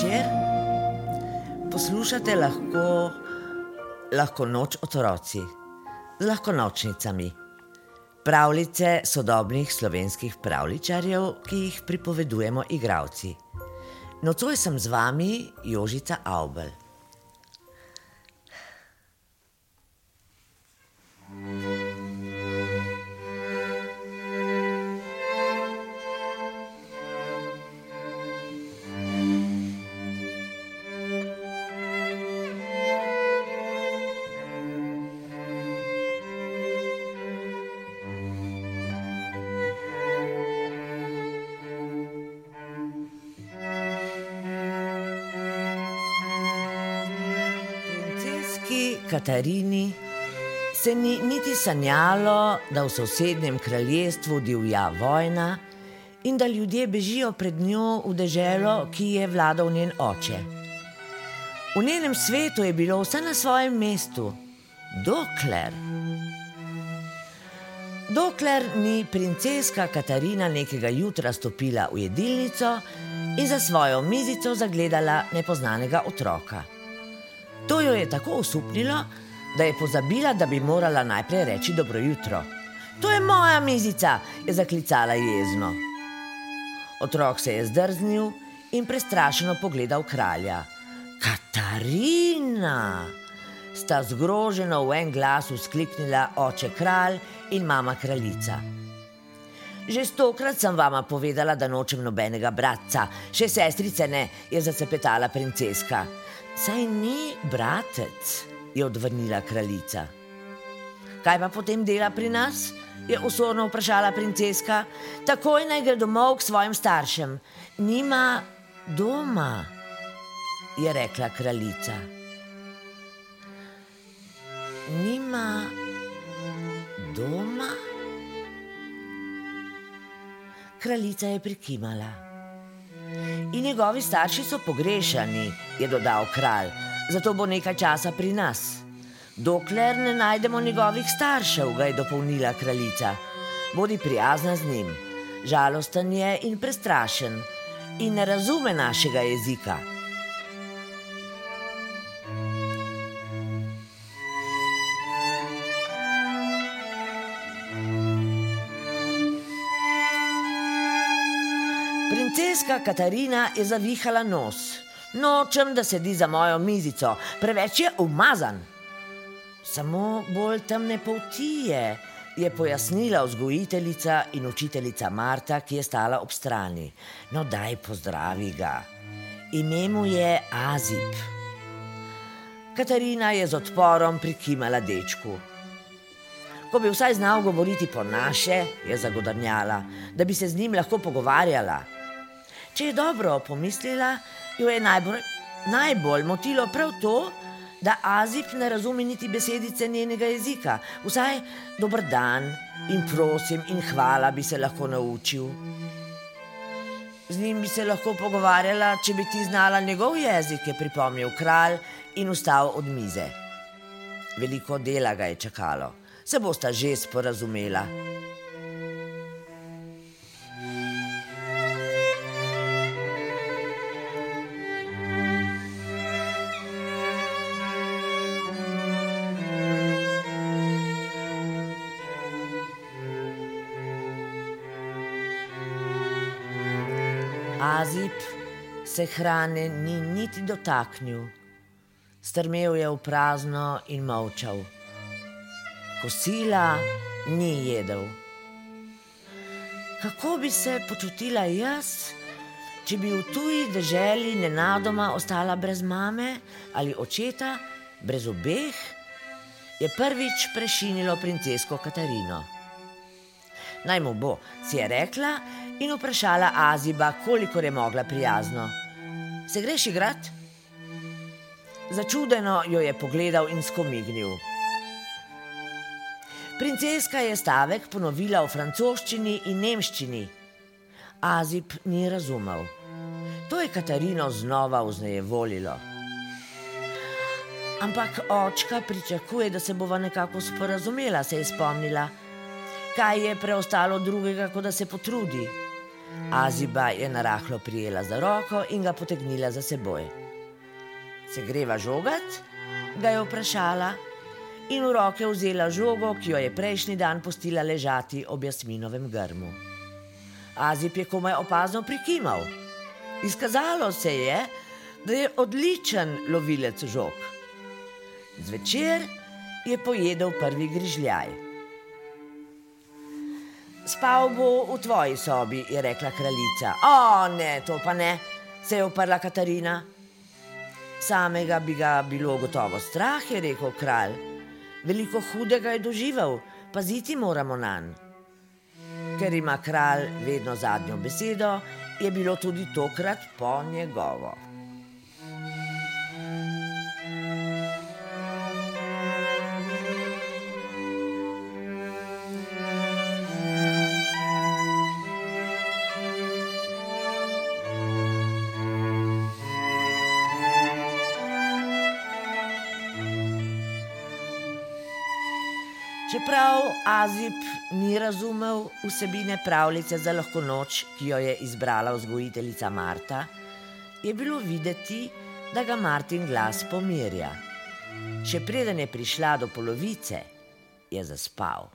večer. Poslušate lahko, lahko noč otroci z lahko nočnicami. Pravljice sodobnih slovenskih pravličarjev, ki jih pripovedujemo igravci. Nocoj sem z vami Jožica Avbel. Katarini se ni niti sanjalo, da v sosednjem kraljestvu divja vojna in da ljudje bežijo pred njo v deželo, ki je vladal njen oče. V njenem svetu je bilo vse na svojem mestu, dokler. Dokler ni princeska Katarina nekega jutra stopila v jedilnico in za svojo mizico zagledala nepoznanega otroka. To jo je tako osupnilo, da je pozabila, da bi morala najprej reči dobro jutro. To je moja mizica, je zaklicala jezno. Otrok se je zdrznil in prestrašeno pogledal kralja. Katarina! sta zgroženo v en glas vzkliknila oče kralj in mama kraljica. Že stokrat sem vama povedala, da nočem nobenega bratca, še sestrice ne, je zacepetala princeska. Saj ni bratec, je odvrnila kraljica. Kaj pa potem dela pri nas? je usorno vprašala princeska. Takoj naj gre domov k svojim staršem. Nima doma, je rekla kraljica. Nima doma? Kraljica je prikimala. In njegovi starši so pogrešani, je dodal kralj, zato bo nekaj časa pri nas. Dokler ne najdemo njegovih staršev, ga je dopolnila kraljica. Bodi prijazna z njim. Žalosten je in prestrašen in ne razume našega jezika. Princeska Katarina je zavihala nos. Nočem, da sedi za mojo mizico, preveč je umazan. Samo bolj temne polti je, je pojasnila vzgojiteljica in učiteljica Marta, ki je stala ob strani. No, daj pozdravi ga. Ime mu je Azip. Katarina je z odporom prikimala dečku. Ko bi vsaj znal govoriti po naše, je zagodrnjala, da bi se z njim lahko pogovarjala. Če je dobro pomislila, jo je najbolj, najbolj motilo prav to, da Azip ne razume niti besedice njenega jezika. Vsaj dober dan in prosim in hvala bi se lahko naučil. Z njim bi se lahko pogovarjala, če bi ti znala njegov jezik, je pripomnil kralj in vstal od mize. Veliko dela ga je čakalo, se bosta že sporazumela. Azip se hrane ni niti dotaknil, strmel je v prazno in molčal. Kosila ni jedel. Kako bi se počutila jaz, če bi v tuji deželi nenadoma ostala brez mame ali očeta, brez obeh, je prvič prešinilo princesko Katarino. Naj mu bo, si je rekla in vprašala Aziba, koliko je mogla prijazno. Se greš igrat? Začudeno jo je pogledal in skomignil. Princeska je stavek ponovila v francoščini in nemščini. Azib ni razumel. To je Katarino znova vznejevolilo. Ampak očka pričakuje, da se bova nekako sporazumela, se je spomnila. Kaj je preostalo drugega, kot da se potrudi? Aziba je narahlo prijela za roko in ga potegnila za seboj. Se greva žogat? ga je vprašala in v roke vzela žogo, ki jo je prejšnji dan postila ležati ob jasminovem grmu. Azib je komaj opazno prikimal. Izkazalo se je, da je odličen lovilec žog. Zvečer je pojedel prvi grižljaj. Spal bo v tvoji sobi, je rekla kraljica. O, ne, to pa ne, se je uprla Katarina. Samega bi ga bilo gotovo strah, je rekel kralj. Veliko hudega je doživel, paziti moramo na njega. Ker ima kralj vedno zadnjo besedo, je bilo tudi tokrat po njegovo. Čeprav Azib ni razumel vsebine pravljice za lahko noč, ki jo je izbrala vzgojiteljica Marta, je bilo videti, da ga Martin glas pomirja. Še preden je prišla do polovice, je zaspal.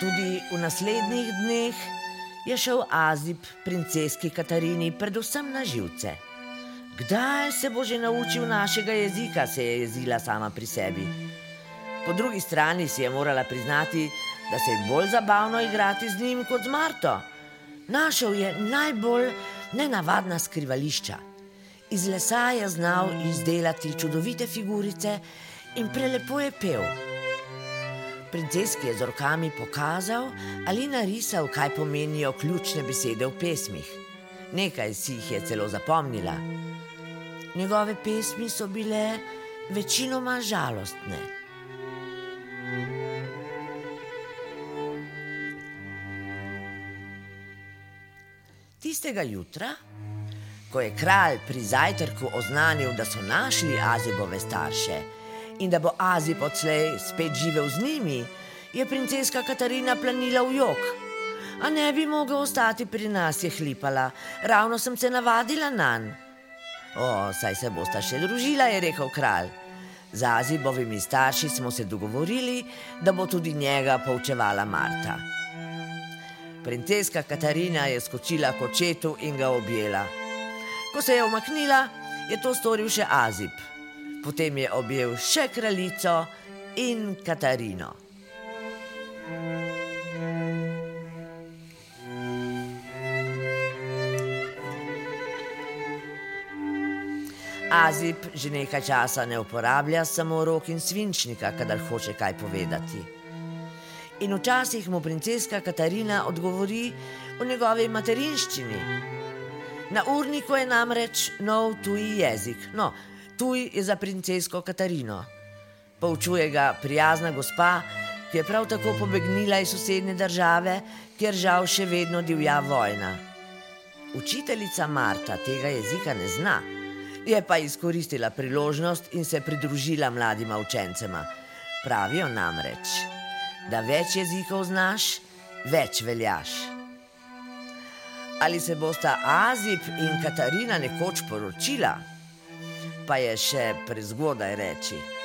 Tudi v naslednjih dneh je šel Azib princeski Katarini predvsem na živce. Kdaj se bo že naučil našega jezika, se je jezila sama pri sebi. Po drugi strani si je morala priznati, da se je bolj zabavno igrati z njim kot z Marto. Našel je najbolj nenavadna skrivališča. Iz lesa je znal izdelati čudovite figurice in prelepo je pel. Princeski je z rokami pokazal ali narisal, kaj pomenijo ključne besede v pesmih. Nekaj si jih je celo zapomnila. Njegove pesmi so bile večinoma žalostne. Tistega jutra, ko je kralj pri zajtrku oznanil, da so našli Azibove starše, in da bo Azi odslej spet živel z njimi, je princeska Katarina planila v jog. A ne bi mogel ostati pri nas, je hlipala, ravno sem se navadila na njega. O, saj se bosta še družila, je rekel kralj. Z Azibovimi starši smo se dogovorili, da bo tudi njega poučevala Marta. Princeska Katarina je skočila k očetu in ga objela. Ko se je omaknila, je to storil še Azib. Potem je objel še kraljico in Katarino. Azib že nekaj časa ne uporablja samo rok in svinčnika, kadar hoče kaj povedati. In včasih mu princeska Katarina odgovori v njegovi materinščini. Na urniku je namreč nov tuji jezik. No, tuj je za princesko Katarino. Poučuje ga prijazna gospa, ki je prav tako pobegnila iz sosednje države, kjer žal še vedno divja vojna. Učiteljica Marta tega jezika ne zna, je pa izkoristila priložnost in se pridružila mladima učencema. Pravijo namreč, da več jezikov znaš, več veljaš. Ali se bosta Azib in Katarina nekoč poročila? Pa je še prezgodaj reči.